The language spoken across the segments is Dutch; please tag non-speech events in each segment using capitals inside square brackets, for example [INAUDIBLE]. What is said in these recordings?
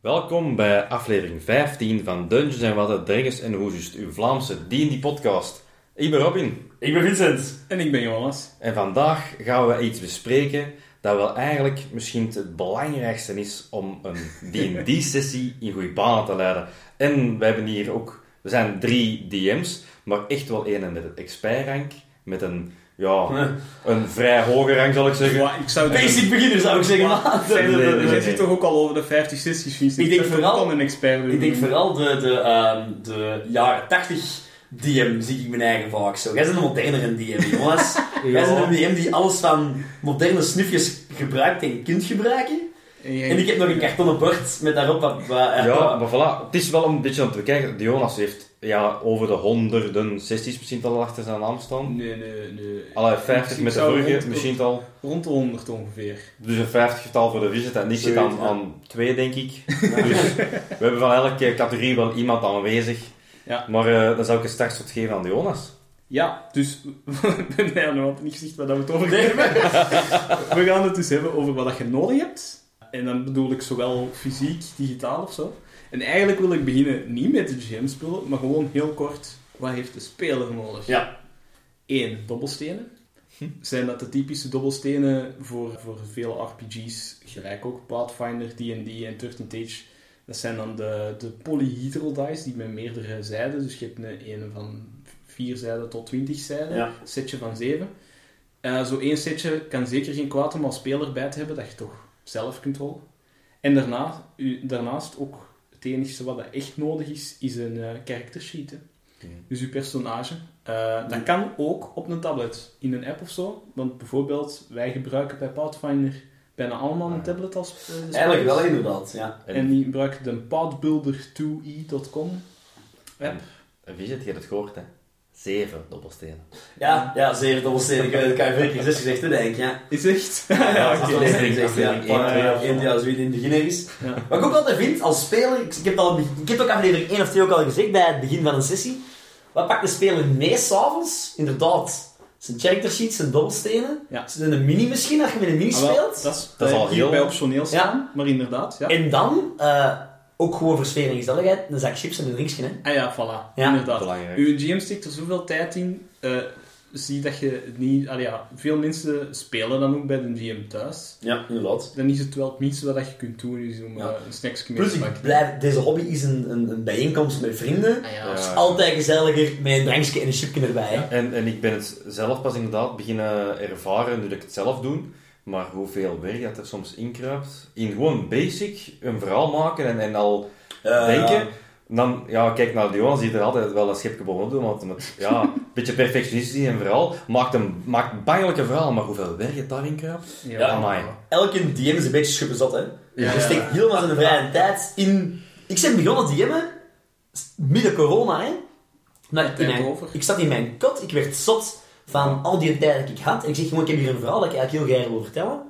Welkom bij aflevering 15 van Dungeons en Watten, Dragons en Hoesjes, uw Vlaamse D&D-podcast. Ik ben Robin. Ik ben Vincent. En ik ben Jonas. En vandaag gaan we iets bespreken dat wel eigenlijk misschien het belangrijkste is om een D&D-sessie [LAUGHS] in goede banen te leiden. En we hebben hier ook, we zijn drie DM's, maar echt wel een met het expert-rank, met een, ja, een vrij hoge rank zal ik zeggen. Ja, ik zou Basic beginner zou ik zeggen. maar- nee, zit [LAUGHS] toch ook al over de 50 sessies, Vincent? Ik denk zou toch vooral- een expert Ik denk vooral de, de, ehm, de jaren 80 DM zie ik mijn eigen vaak zo. Jij bent een modernere DM, jongens. [LAUGHS] Jij bent een DM die alles van moderne snufjes gebruikt en kunt gebruiken. En ik heb nog een kartonnen bord met daarop wat... wat Ja, maar voilà. Het is wel een beetje om te bekijken. Jonas heeft ja, over de honderden sessies misschien al achter zijn naam staan. Nee, nee, nee. Alle 50 Ik met de rond- misschien al. Rond de 100 ongeveer. Dus een 50 getal voor de visit en ik zit aan, ja. aan twee, denk ik. [LAUGHS] Dus we hebben van elke categorie wel iemand aanwezig. Ja. Maar eh, dan zou ik straks wat geven aan de Jonas. Ja, dus... nee, [LAUGHS] we hadden niet gezegd waar dat we het over hebben. [LAUGHS] we gaan het dus hebben over wat dat je nodig hebt. En dan bedoel ik zowel fysiek, digitaal of zo. En eigenlijk wil ik beginnen niet met de GM-spullen, maar gewoon heel kort. Wat heeft de speler nodig? Ja. 1. Dobbelstenen. Zijn dat de typische dobbelstenen voor, voor vele RPG's, gelijk ook Pathfinder, D&D en 13 Age. Dat zijn dan de, de polyhedral dice, die met meerdere zijden, dus je hebt een, een van 4 zijden tot 20 zijden, Ja. een setje van 7. Eh, zo één setje kan zeker geen kwaad om als speler bij te hebben, dat je toch zelf kunt rollen. En daarna, u, daarnaast ook, het enige wat dat echt nodig is, is een eh character sheet. Dus je personage. Eh, dat kan ook op een tablet, in een app of zo. Want bijvoorbeeld, wij gebruiken bij Pathfinder bijna allemaal een tablet als eh, de Eigenlijk wel, inderdaad. Ja. En die gebruiken de pathbuilder2e.com app. Een visit, je hebt het gehoord, hè. Zeven dobbelstenen. Ja, ja, zeer dobbelstenen. Ik heb het vier keer zes gezegd, hè, denk ik. Ja. Is echt? Ja, [LAUGHS] oké. dat is Aflevering aflevering zes, ja. één, twee Ja, ja, zoiets in het begin ergens. Ja. Wat ik ook altijd vind, als speler, ik, ik heb, het al, ik heb ook aflevering 1 of 2 ook al gezegd bij het begin van een sessie. Wat pakt de speler mee s'avonds? Inderdaad, zijn character sheets, zijn dobbelstenen. Ja. Zijn een mini misschien, als je met een mini Ah, wel, speelt. dat is, Dat is bij- al heel- bij optioneel staan, maar inderdaad, ja. En dan, eh, ook gewoon voor sfeer en gezelligheid, een zak chips en een drinksje. Hè. Ah ja, voilà, Ja. inderdaad. Belangrijk. Uw GM stikt er zoveel tijd in, eh, zie dat je het niet... Allee, ja, veel mensen spelen dan ook bij de GM thuis. Ja, inderdaad. Dan is het wel het minste wat je kunt doen, is om Ja. eh, een snacksje mee Plus, te ik pakken. blijf, deze hobby is een, een, een bijeenkomst met vrienden. Ah ja, Ja. Het is altijd gezelliger met een drankje en een chipje erbij. En, en ik ben het zelf pas inderdaad beginnen ervaren nu dat ik het zelf doe. Maar hoeveel werk dat er soms inkruipt. In gewoon basic een verhaal maken en, en al Eh, denken. Dan, ja, kijk naar Jonas, die er altijd wel een schepje bovenop doet, want met, ja, [LAUGHS] een beetje perfectionistisch in een verhaal, maakt een maakt bangelijk een verhaal, maar hoeveel werk het daarin kruipt? ja, amai. Elke DM is een beetje schuppenzat, hè. Ja, je steekt helemaal zijn vrije tijd in... Ik ben begonnen DM'en, midden corona, hè. Maar in Tijd mijn, over. ik zat in mijn kot, ik werd zot van al die tijd dat ik had. En ik zeg gewoon, ik heb hier een verhaal dat ik eigenlijk heel graag wil vertellen.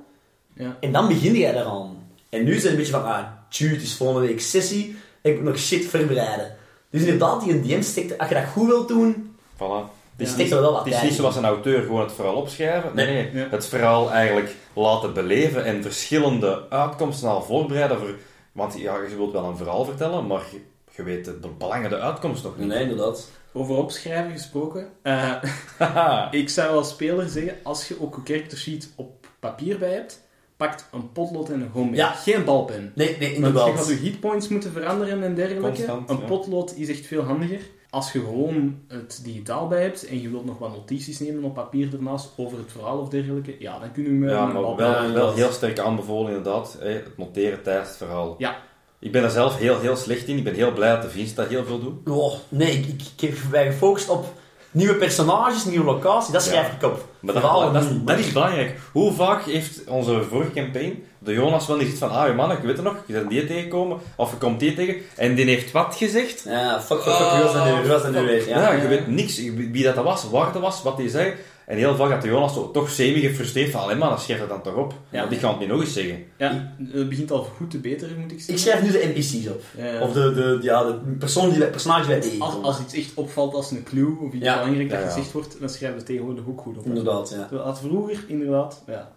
Ja. En dan begin jij daaraan. En nu is het een beetje van, ah, tju, het is volgende week sessie. Ik moet nog shit voorbereiden. Dus inderdaad, die een DM steekt, als je dat goed wilt doen, Voilà. Het is, Ja. steekt er wel wat het is niet zoals een auteur gewoon het verhaal opschrijven. Nee, nee. Ja. Het verhaal eigenlijk laten beleven en verschillende uitkomsten al voorbereiden. Voor, want ja, je wilt wel een verhaal vertellen, maar je, je weet de belangrijke uitkomst nog niet. Nee, inderdaad. Over opschrijven gesproken. eh, [LAUGHS] ik zou als speler zeggen, als je ook een character sheet op papier bij hebt, pakt een potlood en een gom mee. Ja. Geen balpen. Nee, nee, Want je inderdaad. gaat je hitpoints moeten veranderen en dergelijke. Constant, een ja. potlood is echt veel handiger. Als je gewoon het digitaal bij hebt en je wilt nog wat notities nemen op papier ernaast over het verhaal of dergelijke, ja, dan kun je met Ja, een maar wel, Ja, wel heel sterk aanbevolen inderdaad. Hè, het noteren tijdens het verhaal. Ja. Ik ben er zelf heel, heel slecht in. Ik ben heel blij dat de Vince dat heel veel doet. Oh, nee, ik, ik, ik heb mij gefocust op nieuwe personages, nieuwe locatie. Dat schrijf Ja. ik op. Maar dat, dat, is belangrijk. Hoe vaak heeft onze vorige campaign de Jonas wel gezegd van ah, je man, ik weet het nog, je bent die tegengekomen, of je komt die tegen, en die heeft wat gezegd? Ja, fuck, fuck, fuck, wie was dat nu, wie was dat nu weer? Ja, je weet niks wie dat was, waar dat was, wat hij zei. En heel vaak had de Jonas zo toch semi-gefrustreerd van, alleen maar, dan schrijf dat dan toch op. Ja. Want ik ga het niet nog eens zeggen. Ja, het begint al goed te beteren, moet ik zeggen. Ik schrijf nu de NPC's op. Ja, ja. Of de, de, ja, de persoon die wij, personage wij als, tegenkomen. als iets echt opvalt als een clue, of iets Ja. belangrijk dat Ja, ja. gezegd wordt, dan schrijven we tegenwoordig ook goed op. Inderdaad, ja. Dat vroeger, inderdaad, ja.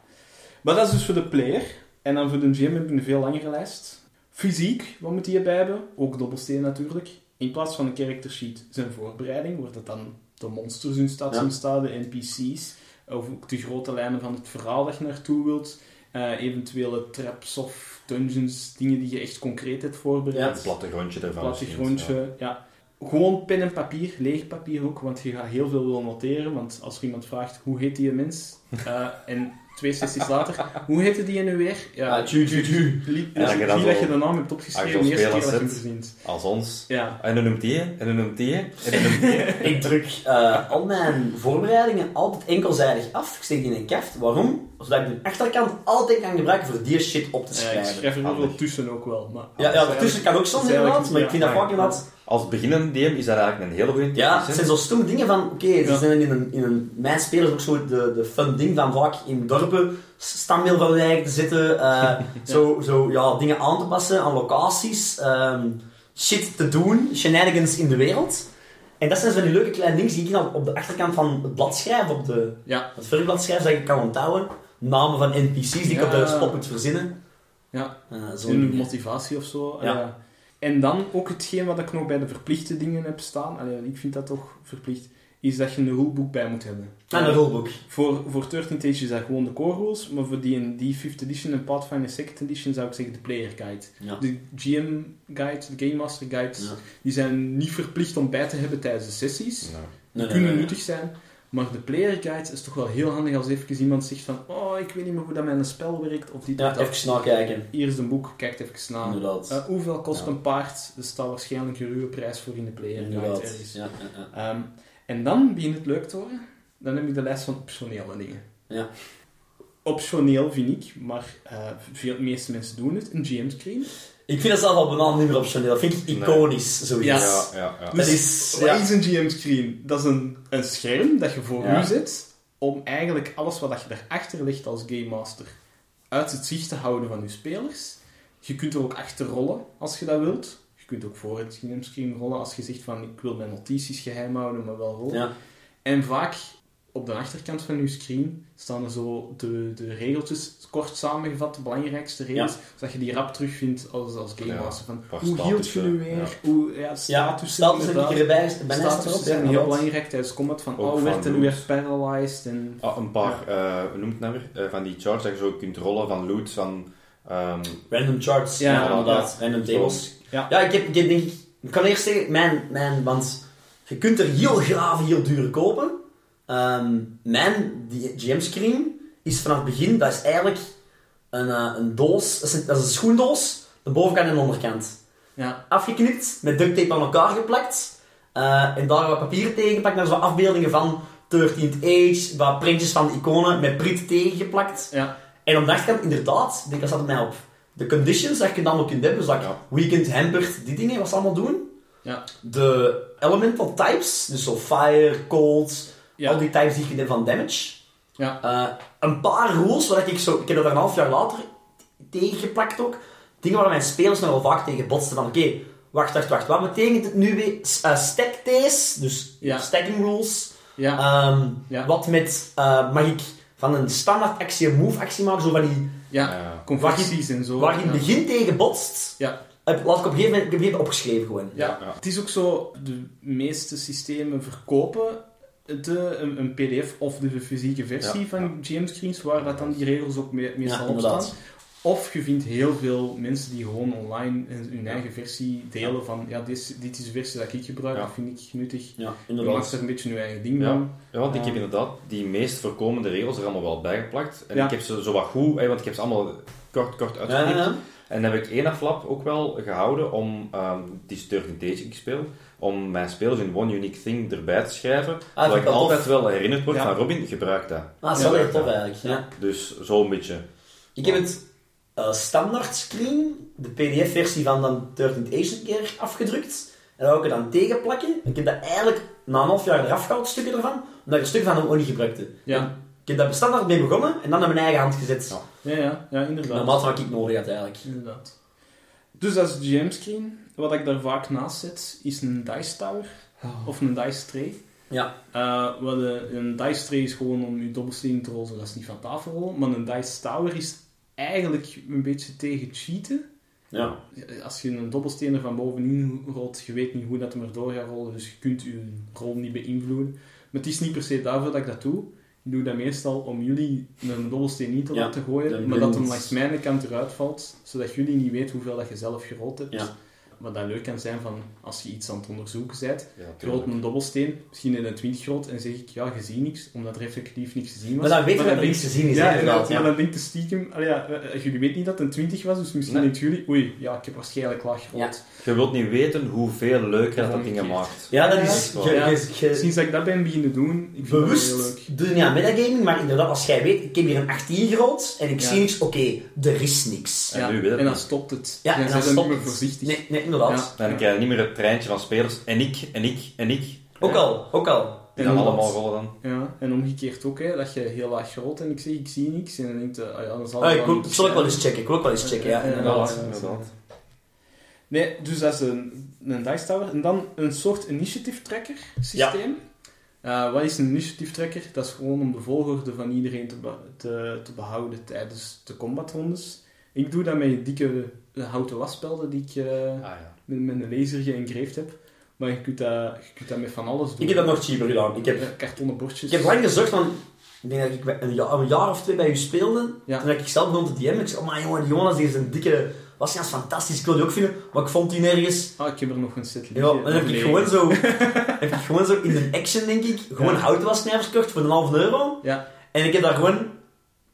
Maar dat is dus voor de player. En dan voor de GM heb ik een veel langere lijst. Fysiek, wat moet die erbij hebben? Ook dobbelsteen natuurlijk. In plaats van een character sheet zijn voorbereiding, wordt het dan de monsters in staat Ja. zien staan, de NPC's, of ook de grote lijnen van het verhaal dat je naartoe wilt. Eh, eventuele traps of dungeons, dingen die je echt concreet hebt voorbereid. Het plattegrondje ervan. plattegrondje, ja. Gewoon pen en papier, leeg papier ook, want je gaat heel veel willen noteren. Want als er iemand vraagt, hoe heet die mens? [LAUGHS] Eh, en twee sessies later, hoe heette die nu weer? Ja, tju, tju. Zie Ja, dat je de naam hebt opgeschreven, je de eerste keer dat je hem. Als ons. Ja. En dan noemt die, en dan noemt die, en dan noemt die. [LAUGHS] Ik druk eh, al mijn voorbereidingen altijd enkelzijdig af. Ik steek die in een kaft. Waarom? Zodat ik de achterkant altijd kan gebruiken voor die shit op te Ja, ik schrijven. schrijf er Handig. tussen ook wel. Maar Ja, ja, daartussen kan ook soms inderdaad, maar ik vind dat vaak inderdaad... Als beginnende DM is dat eigenlijk een hele goede tip. Ja, het zijn zo stomme dingen van, oké, ze Ja. zijn in een, in een... Mijn spelers ook zo de, de fun ding van vaak in dorpen standbeeld van wijk te zitten, eh, [LAUGHS] [LAUGHS] zo, zo ja, dingen aan te passen aan locaties, ehm, shit te doen, shenanigans in de wereld. En dat zijn zo van die leuke kleine dingen die ik dan op de achterkant van het blad schrijf, op de, Ja, het verblad schrijf, dat ik kan onthouden. Namen van NPC's die ik op de spot moet verzinnen. ja. Eh, zo Een dingen. motivatie of zo. Ja. ja. En dan ook hetgeen wat ik nog bij de verplichte dingen heb staan, allee, ik vind dat toch verplicht, is dat je een ruleboek bij moet hebben. En een rulebook. Voor, voor 13 Age is dat gewoon de core rules, maar voor die die 5th edition en Pathfinder 2nd edition zou ik zeggen de player guide. Ja. De GM guide, de Game Master guides, Ja. die zijn niet verplicht om bij te hebben tijdens de sessies. Nee, Die nee, kunnen nee. nuttig zijn. Maar de player guide is toch wel heel handig als even iemand zegt van oh, ik weet niet meer hoe dat mijn spel werkt, of of Ja, dat. even nakijken. Hier is een boek, kijk even na. Inderdaad. Eh, hoeveel kost Ja. een paard? Er staat waarschijnlijk een ruwe prijs voor in de player guide ergens. Ja, ja, ja. Ehm, en dan begint het leuk te worden. Dan heb ik de lijst van optionele dingen. Ja. Optioneel vind ik, maar eh, veel, de meeste mensen doen het. Een GM-screen. Ik vind dat zelf al banaan niet meer optioneel. Dat vind ik Nee. iconisch, zoiets. Ja. ja, ja. Dat is... Wat is een GM-screen? Dat is een, een scherm dat je voor Ja. u zet om eigenlijk alles wat je daarachter legt als Game Master uit het zicht te houden van je spelers. Je kunt er ook achter rollen als je dat wilt. Je kunt ook voor het GM-screen rollen als je zegt van ik wil mijn notities geheim houden, maar wel rollen. Ja. En vaak op de achterkant van je screen staan er zo de, de regeltjes kort samengevat, de belangrijkste regels, zodat je die rap terugvindt als, als Game Ja, Master. Van, hoe hield je nu weer? ja. Hoe, ja, Ja, statussen, status heb ik erbij. Ben Statussen zijn heel belangrijk tijdens combat. Van, Ook oh, van werd er nu weer paralyzed? En... Ah, een paar, eh, hoe noemt het nou weer? Eh, van die charts dat je zo kunt rollen van loot, van... ehm, Random charts. Ja, Ja, inderdaad. Random tables. Ja. Ja, ik heb, ik heb denk ik... Ik kan eerst zeggen, mijn, mijn... Want je kunt er heel grave, heel dure kopen. Ehm, mijn GM-screen is vanaf het begin, dat is eigenlijk een, eh, een doos, dat is een, dat is een schoendoos, de bovenkant en de onderkant. Ja, Afgeknipt, met duct tape aan elkaar geplakt. eh, en daar wat papieren tegen gepakt, daar wat afbeeldingen van 13th Age, wat printjes van de iconen met prit tegengeplakt. ja, En op de achterkant, inderdaad, ik denk dat staat mij op. De conditions dat je dan allemaal kunt hebben, dus dat Ja. weekend hampered, die dingen, wat ze allemaal doen. ja. De elemental types, dus zo fire, cold, Ja. al die types die je kunt hebben van damage. ja. Eh, een paar rules, waar ik zo, ik heb dat een half jaar later tegengeplakt ook. Dingen waar mijn spelers nog wel vaak tegen botsten van, oké, wacht, wacht, wacht, wat betekent het nu weer? Eh, stack days, dus Ja. stacking rules. ja. Ehm, Ja. Wat met, eh, mag ik van een standaard actie een move actie maken, zo van die, ja. Conversies en zo. waar je in het ja. begin tegen botst, Ja. heb, laat ik op een gegeven moment, ik heb opgeschreven gewoon. Ja. het is ook zo, de meeste systemen verkopen de, een, een pdf of de fysieke versie Ja, van GM-screens, waar dat dan die regels ook me- meestal Ja, op staan. inderdaad. Of je vindt heel veel mensen die gewoon online hun hun eigen versie delen van, ja, dit is, dit is de versie dat ik gebruik, Ja. dat vind ik nuttig. Ja, Je maakt inderdaad. er een beetje je eigen ding van. Ja, want ik heb inderdaad die meest voorkomende regels er allemaal wel bijgeplakt. En Ja. ik heb ze zo wat goed, hè, want ik heb ze allemaal kort, kort Ja, uitgeknipt. ja, ja. En dan heb ik één aflap ook wel gehouden om, ehm die is 13 Days ik speel, om mijn spelers in One Unique Thing erbij te schrijven. Ah, ik altijd tof. wel herinnerd word Ja. van Robin, gebruik dat. Ah, dat is wel Ja. heel tof eigenlijk. Ja. Dus zo'n beetje. Ik heb het eh, standaard screen, de pdf-versie van dan 13th Age een keer afgedrukt. En dan wou ik er dan tegen plakken. Ik heb dat eigenlijk na een half jaar eraf gehaald, stukken ervan, omdat ik een stuk van hem ook niet gebruikte. Ja. Ik heb daar bestandaard mee begonnen en dan naar mijn eigen hand gezet. Ja. Ja, ja, ja inderdaad. Normaal wat ik nodig had eigenlijk. Inderdaad. Dus dat is de GM-screen. Wat ik daar vaak naast zet, is een dice tower. Of een dice tray. Ja. Eh, wat een, een dice tray is gewoon om je dobbelsteen te rollen, dat is niet van tafel rollen. Maar een dice tower is eigenlijk een beetje tegen cheaten. Ja. Als je een dobbelsteen er van bovenin rolt, je weet niet hoe dat hem erdoor gaat rollen, dus je kunt je rol niet beïnvloeden. Maar het is niet per se daarvoor dat ik dat doe. Ik doe dat meestal om jullie een dobbelsteen niet te Ja, laten gooien, maar dat hem langs mijn kant eruit valt, zodat jullie niet weten hoeveel dat je zelf gerold hebt. Ja. Wat dat leuk kan zijn van als je iets aan het onderzoeken bent, Ja, je een dobbelsteen, misschien in een 20 groot, en zeg ik, ja, je ziet niks, omdat er effectief niks te zien was. Maar dan weten we dat er dan niks te zien is, Ja, inderdaad. Ja. maar dan denkt de stiekem, allee, ja, eh, jullie weten niet dat het een 20 was, dus misschien Nee. denken jullie, oei, ja, ik heb waarschijnlijk laag gerold. Je wilt niet weten hoeveel leuker dat, dat dingen maakt. Ja, dat is... Je, Ja. je, je- Sinds dat ik dat ben beginnen doen, ik vind dat heel bewust leuk. doe je niet aan metagaming, maar inderdaad, als jij weet, ik heb hier een 18 gerold en ik Ja. zie niks, oké, er is niks. En nu weet en dan niet. stopt het. Ja, dan en zijn dan niet stopt meer het. voorzichtig. Nee, nee, inderdaad. Ja. Dan krijg je niet meer het treintje van spelers. En ik, en ik, en ik. Ook Ja. al, ook al. Die dan allemaal rollen dan. Ja, en omgekeerd ook, hè, dat je heel laag rolt en ik zeg, ik zie niks. En dan denkt je, ah ja, dan zal Ah, ik zal ik wel eens checken, ik wil ook wel eens checken, ja, Ja, inderdaad. Ja, inderdaad. Nee, dus dat is een, een dice tower. En dan een soort initiative tracker systeem. Eh, wat is een initiative tracker? Dat is gewoon om de volgorde van iedereen te, be- te, te behouden tijdens de combatrondes. Ik doe dat met dikke eh, houten wasspelden die ik eh, Ah, ja. met, met een laser geëngraved heb. Maar je kunt, dat, je kunt dat met van alles doen. Ik heb dat nog cheaper gedaan. Ik heb, Eh, Kartonnen bordjes. ik heb lang gezocht, want ik denk dat ik een jaar, een jaar of twee bij u speelde. Ja. Toen ik zelf begon te DM, ik zei, oh maar jongen, die Jonas die is een dikke... Was als fantastisch, ik wil die ook vinden, maar ik vond die nergens. Ah, ik heb er nog een set Ja, en dan heb ik gewoon zo, [LAUGHS] heb ik gewoon zo in de action, denk ik, gewoon Ja. houten wassnijvers gekocht voor een halve euro. Ja. En ik heb daar gewoon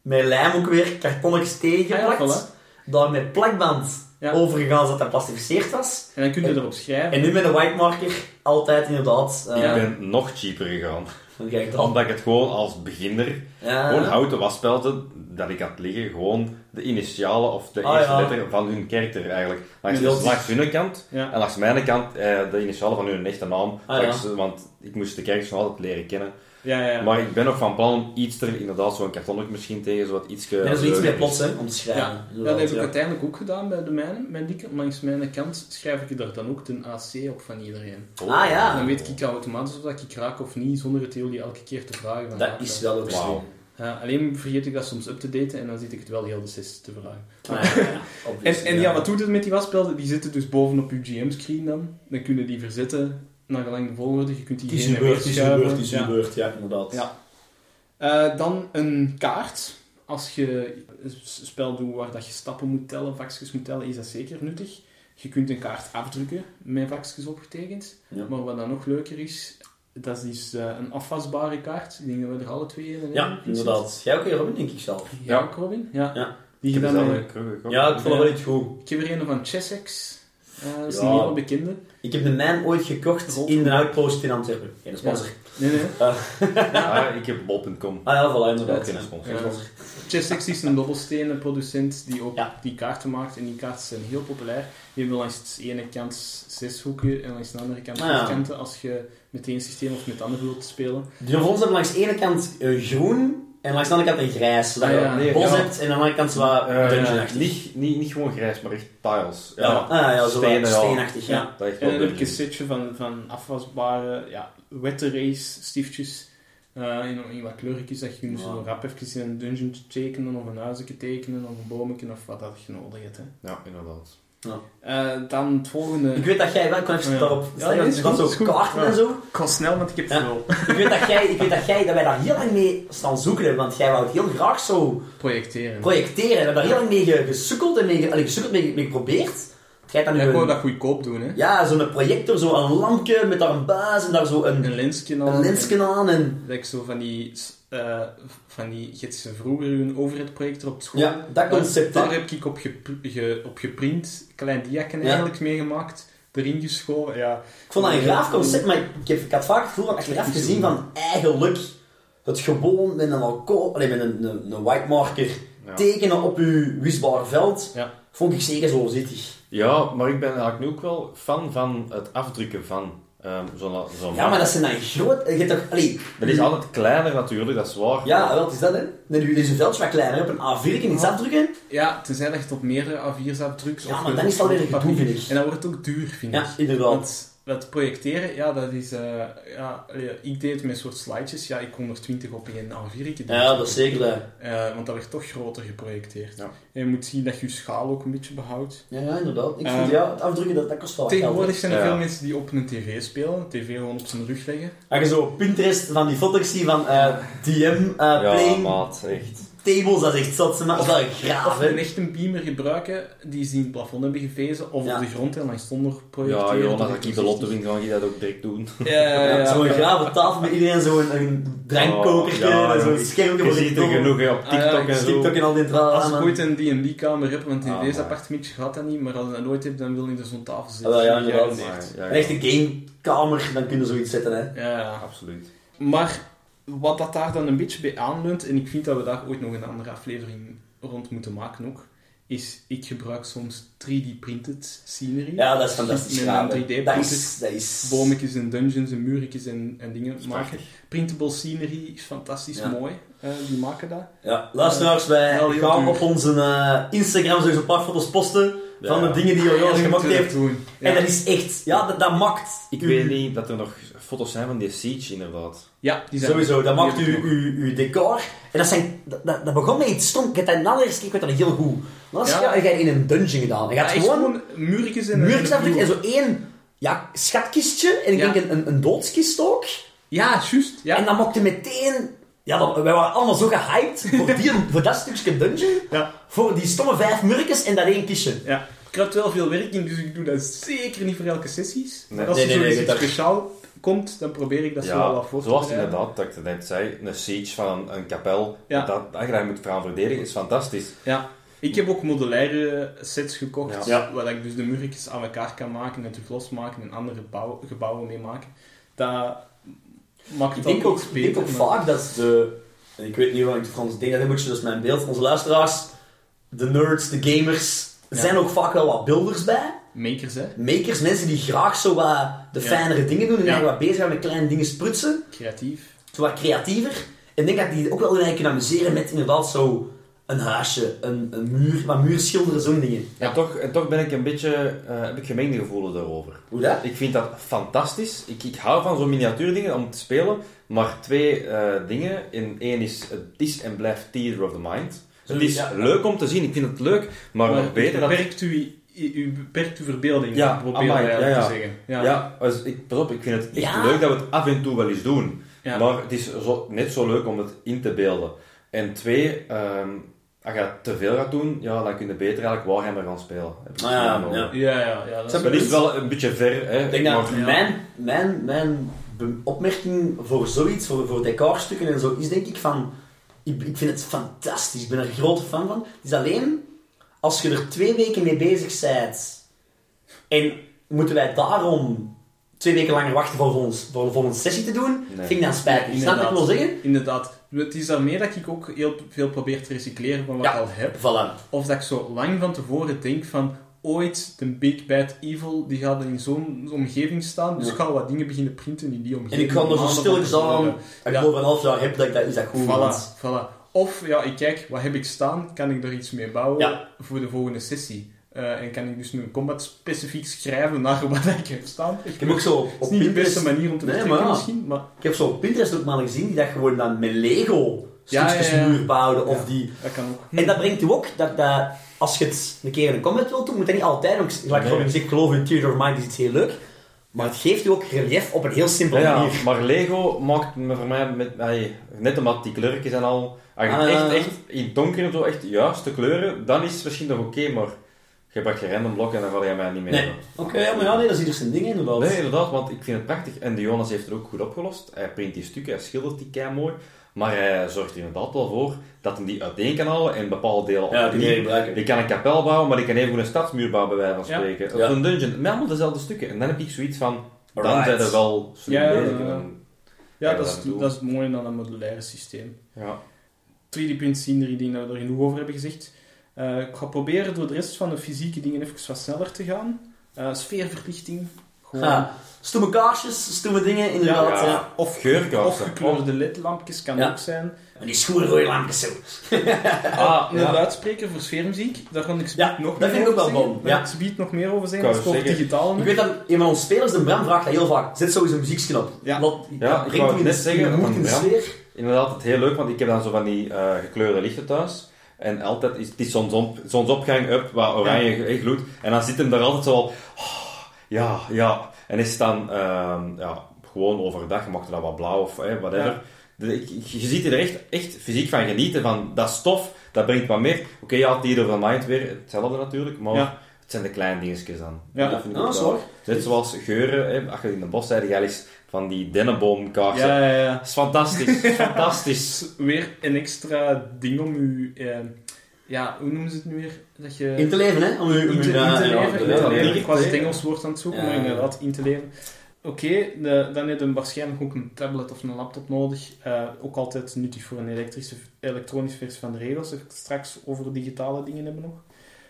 met lijm ook weer kartonnetjes tegen Ah ja, voilà. Daar met plakband Ja. overgegaan zodat dat plastificeerd was. En dan kun je erop schrijven. En nu met een white marker, altijd inderdaad. eh, Ik ben nog cheaper gegaan. dan. Omdat ik het gewoon als beginner, Ja. gewoon houten waspelten dat ik had liggen, gewoon de initialen of de Ah, eerste ja. letter van hun karakter eigenlijk. Langs, dat is- langs hun kant Ja. en langs mijn kant eh, de initialen van hun echte naam. Ah, Want ik moest de characters nog altijd leren kennen. Ja, ja, ja. Maar ik ben nog van plan om iets er, inderdaad zo'n kartonnetje misschien tegen, zodat iets... Nee, dat is iets meer plots, hè, om te schrijven. Ja, dat heb ik uiteindelijk ook gedaan bij de mijne. Mijn dikke, langs mijn kant schrijf ik er dan ook de AC op van iedereen. Ah, ja. Dan weet ik automatisch of dat ik raak of niet, zonder het jullie elke keer te vragen. Van, Dat is wel ook. Ja, alleen vergeet ik dat soms up te daten en dan zit ik het wel heel de sessie te vragen. Ah, ja, ja, [LAUGHS] En, en ja, wat doet het met die wasspelden? Die zitten dus bovenop je GM-screen dan. Dan kunnen die verzetten naar gelang de volgorde. Je kunt die heen een beurt, is een beurt, Ja. een beurt, ja, inderdaad. Ja. Eh, dan een kaart. Als je een spel doet waar dat je stappen moet tellen, vakjes moet tellen, is dat zeker nuttig. Je kunt een kaart afdrukken met vakjes opgetekend. Ja. Maar wat dan nog leuker is, dat is eh, een afwasbare kaart. Ik denk dat we er alle twee in Ja, hebben. inderdaad. Jij ook Robin, denk ik zelf. Ja, Ja. Robin? Ja. Ja. Die Ik heb dan een gekocht. Ja, ik vond het wel iets goed. ik heb er een van Chessex. Eh, dat is Ja. een hele bekende. Ik heb de mijn ooit gekocht in de Outpost in Antwerpen. Geen sponsor. Nee, nee. Ah, ik heb bol.com. Ah ja, voilà, inderdaad. geen sponsor. Chessex is een dobbelstenen producent die ook Ja. die kaarten maakt. En die kaarten zijn heel populair. Die hebben langs de ene kant zes hoeken en langs de andere kant Ah, kanten als je met één systeem of met het andere wilt spelen. Die van ons hebben langs de ene kant eh, groen en langs de andere kant een grijs. Zodat Ah, je ja. een bos Ja. hebt en aan de andere kant zo wat Eh, dungeonachtig. niet, niet, niet gewoon grijs, maar echt tiles. Ja, ah, ja, zo wat steenachtig, ja. Dat echt En wel dan heb ik een dungeon. setje van, van afwasbare ja, wette race stiftjes. eh, in, in wat kleurtjes dat je kunt Ja. zo rap even in een dungeon tekenen of een huisje tekenen of een boomje of wat dat je nodig hebt. Hè. Ja, inderdaad. Eh, dan het volgende. Ik weet dat jij wel, ik kan even Ja. daarop Ja, stellen, dat is gaan goed, zo goed. kaarten Ja. en zo. Ik ga snel, want ik heb Ja. veel. Ik weet dat jij, ik weet dat jij, dat wij daar heel lang mee staan zoeken hebben, want jij wou het heel graag zo Projecteren. projecteren. We hebben daar heel lang mee ge- gesukkeld en mee, allee, gesukkeld mee, mee geprobeerd. Jij dan Ja, nu ik wou een, dat goedkoop doen, hè. ja, zo'n projector, zo een lampje met daar een buis en daar zo een, Een lensje aan. een lensje aan en... Zo van die... eh van die... Ze vroeger een overhead-projector op school. Ja, dat concept, Daar, heb ik op, ge- op geprint, klein diaken Ja. eigenlijk meegemaakt. Erin geschoven, ja. Ik vond dat een graaf concept, maar ik, heb, ik had vaak het gevoel van achteraf gezien van eigenlijk het gewoon met een alcohol, allee, met een, een, een white marker Ja. tekenen op je wisbaar veld, Ja. vond ik zeker zo zittig. Ja, maar ik ben eigenlijk nu ook wel fan van het afdrukken van ehm zo'n zo'n Ja, maar dat zijn dan groot... Je hebt toch... Allee, Dat is altijd kleiner natuurlijk, dat is waar. Ja, wat is dat, hè? Dan doe je deze veldje wat kleiner op een A4 iets afdrukken. Ja, tenzij dat je het op meerdere A4's afdrukt. Ja, maar dan is het alweer gedoe, papier. vind ik. En dan wordt het ook duur, vind Ja, ik. inderdaad. Want dat projecteren, ja, dat is... eh, ja, allee, ik deed het met een soort slidejes. Ja, ik kon er 20 op in een A4 doen. Ja, dat is zeker. Eh, want dat werd toch groter geprojecteerd. Ja. En je moet zien dat je je schaal ook een beetje behoudt. Ja, ja, inderdaad. Ik Ehm, vind, ja, het afdrukken, dat, dat kost wel. Tegenwoordig zijn er Ja. veel mensen die op een tv spelen. Een tv gewoon op zijn rug leggen. Als je zo Pinterest van die foto's ziet van eh, DM eh, Ja, playing maat, echt. Tables, dat is echt zot. Maar dat is wel graaf, Of hè. een echte beamer gebruiken die ze in het plafond hebben gevezen. Of Ja. op de grond en langs zonder Ja, projecteren. Dat als is ik de lotto win, ga ik dat ook direct doen. Ja, ja, ja. Zo'n grave tafel met iedereen zo'n een drankkokertje Oh, ja, en zo'n ja. schermpje Je ziet er genoeg op Ah, ja, TikTok ik en zo. TikTok en al die drama. Als ik ooit een D&D-kamer heb, want in Ah, deze maar. appartementje gaat dat niet, maar als ik dat nooit heb, dan wil ik er zo'n tafel Ah, zitten. wel, ja. Ja, ja, Een echte gamekamer, dan kun je zoiets zetten, hè. Ja, ja. Absoluut. Maar wat dat daar dan een beetje bij aanleunt, en ik vind dat we daar ooit nog een andere aflevering rond moeten maken ook, is ik gebruik soms 3D-printed scenery. Ja, dat is fantastisch Met gaaf, een hè. 3D Dat printed is... Dat is... bometjes en dungeons en muurtjes en, en dingen maken. Printable scenery is fantastisch Ja. mooi. eh, die maken dat. Ja, luisteraars, wij Wel heel gaan op onze eh, Instagram sowieso een paar foto's posten van de dingen die Ja, gemaakt heeft. dat doen. En dat is echt... Ja, dat, dat maakt... Ik u- weet niet dat er nog foto's zijn van die Siege, inderdaad. Ja, die zijn Sowieso, dat maakt heb uw, uw decor. En dat, zijn, dat, begon met iets stom. Ik heb dat na de eerste keer, ik weet dat heel goed. Dan Ja. je in een dungeon gedaan. Je gaat gewoon gewoon muurtjes en muurtjes en zo één ja, schatkistje. En ik Ja. denk een, een, een doodskist ook. Ja, juist. Ja. En dan mocht meteen... Ja, dan, wij waren allemaal zo gehyped voor, die, voor dat stukje dungeon. Ja. Voor die stomme vijf murkjes en dat één kistje. Ja, ik had wel veel werk in, dus ik doe dat zeker niet voor elke sessies. Nee. Nee, nee, nee, speciaal komt, dan probeer ik dat zo wel Ja, wat voor te zoals bereiden. inderdaad, dat ik het net zei, een siege van een, een kapel, Ja. dat, dat je daar moet gaan verdedigen, is fantastisch. Ja. Ik heb ook modulaire sets gekocht, Ja. waar ik dus de muurtjes aan elkaar kan maken en terug losmaken en andere bouw- gebouwen mee maken. Dat maakt Ik het denk ook, ik denk ook maar- vaak dat de... Ik weet niet wat ik het Frans denk, dat moet je dus mijn beeld. Onze luisteraars, de nerds, de gamers, er Ja. zijn ook vaak wel wat builders bij. Makers, hè. Makers, mensen die graag zo wat de Ja. fijnere dingen doen en Ja. eigenlijk wat bezig zijn met kleine dingen sprutsen. Creatief. Zo wat creatiever. En ik denk dat die ook wel kunnen amuseren met inderdaad zo een huisje, een, een muur, wat muurschilderen, zo'n dingen. En, toch, en toch ben ik een beetje, eh, heb ik gemengde gevoelens daarover. Hoe dat? Ik vind dat fantastisch. Ik, ik hou van zo'n miniatuurdingen om te spelen, maar twee eh, dingen. In één is, het is en blijft Theater of the Mind. Het is Ja. leuk om te zien, ik vind het leuk, maar, Maar nog beter dat... beperkt u, u beperkt uw verbeelding, Ja, probeer amai, ik eigenlijk ja, te zeggen. Ja. Ja, als ik, pas op, ik vind het echt Ja. leuk dat we het af en toe wel eens doen. Ja. Maar het is zo, net zo leuk om het in te beelden. En twee, ehm, als je te veel gaat doen, ja, dan kun je beter eigenlijk Warhammer gaan spelen. Ah, ja, ja. Ja, ja, ja. Dat is Dat is wel een beetje ver, hè. Ik denk dat maar- Ja. mijn, mijn, mijn opmerking voor zoiets, voor, voor decorstukken en zo, is denk ik van... Ik, ik vind het fantastisch, ik ben er een grote fan van. Het is alleen, als je er twee weken mee bezig bent en moeten wij daarom twee weken langer wachten voor ons, voor volgende sessie te doen, Nee. vind ik dat spijtig. Snap je wat ik wil zeggen? Inderdaad. Het is daarmee dat ik ook heel veel probeer te recycleren van wat Ja. ik al heb. Voilà. Of dat ik zo lang van tevoren denk van... Ooit, de Big Bad Evil, die gaat in zo'n omgeving staan. Dus Ja. ik ga wat dingen beginnen printen in die En omgeving. ik kan er zo stilletjes van aan, Ja. over een half jaar heb, dat, ik dat is dat goed. Voilà, voilà. Of, ja, ik kijk, wat heb ik staan? Kan ik er iets mee bouwen Ja. voor de volgende sessie? Eh, en kan ik dus nu een combat specifiek schrijven naar wat ik heb staan? Ik heb ook zo op, is niet de beste Pinterest... manier om te Nee, maar misschien, maar Ik heb zo op Pinterest ook mannen gezien die dat gewoon dan met Lego stukjes ja, ja. muur bouwden. Of Ja. die... dat kan ook. En dat brengt u ook dat, dat als je het een keer in een comment wilt doen, moet dat niet altijd. Want gelijk Nee. ik zeg, ik geloof in Theater of Mind is iets heel leuk. Maar het geeft u ook relief op een heel simpele ja, manier. maar Lego maakt me voor mij, met, net omdat die kleurtjes en al, als je Ah, het echt, ja. echt in het donker en zo echt juiste kleuren, dan is het misschien nog oké, maar je pakt je random blok en dan ga je mij niet meer Nee. Oké, ja, maar ja, nee, dat is ieder zijn ding inderdaad. Nee, inderdaad, want ik vind het prachtig. En de Jonas heeft het ook goed opgelost. Hij print die stukken, hij schildert die kei mooi. Maar hij zorgt er inderdaad wel voor dat hij die uiteen kan halen en bepaalde delen Ja, die gebruiken. Je kan een kapel bouwen, maar je kan even goed een stadsmuur bouwen, bij wijze van spreken. Ja. Of een dungeon, met allemaal dezelfde stukken. En dan heb ik zoiets van, dan Alright. zijn er wel slim Ja, bezig. ja, dan- dat dat is, ik. dat is mooie aan een modulaire systeem. ja. 3D-print scenery die we er genoeg over hebben gezegd. Eh, ik ga proberen door de rest van de fysieke dingen even wat sneller te gaan. Eh, sfeerverlichting. Gewoon. Ja. Stoeme kaarsjes, stoeme dingen, inderdaad. Ja. Ja. Of, Geurkaarsen. of gekleurde ledlampjes kan Ja. ook zijn. En die schoenrode lampjes zo. Ah, [LAUGHS] een ja. luidspreker voor sfeermuziek. Daar kan ik Ja, speed nog dat meer vind ik ook wel Daar ja. ik speed nog meer over. Ik Dat is digitaal. Ik weet dat een van onze spelers, de Bram, vraagt dat heel vaak. Zet sowieso een muzieksknop. Ja. Wat, Ja, dat ik wou net zeggen, van in de sfeer. Inderdaad, het heel leuk, want ik heb dan zo van die eh, gekleurde lichten thuis. En altijd is het is zonsop, zonsopgang up, waar oranje eh, gloed. En dan zit hem daar altijd zo al... "Oh, ja, ja. En is het dan ehm, ja, gewoon overdag, je mag er dan wat blauw of eh, whatever. Ja. De- ik- ik- je ziet er echt, echt fysiek van genieten, van dat stof, dat brengt wat meer. Oké, ja, Theater van Mind weer, hetzelfde natuurlijk, maar Ja. het zijn de kleine dingetjes dan. Ja. dat vind ik Ja, ook waar. Net zoals geuren, hè, als je in de bos zei, jij is van die dennenboomkaarsen. Ja, ja, ja. Dat is fantastisch, [LAUGHS] fantastisch. Weer een extra ding om u... eh, ja, hoe noemen ze het nu weer? Dat je... In te leven, hè? Om u, in te, in ja, te ja, leven. ja, ja. Ik was het Engels woord aan het zoeken, Ja. maar inderdaad, in te leven. Oké, dan heb je waarschijnlijk ook een tablet of een laptop nodig. Eh, ook altijd nuttig voor een elektrische, elektronische versie van de regels. Dat ik straks over digitale dingen hebben nog.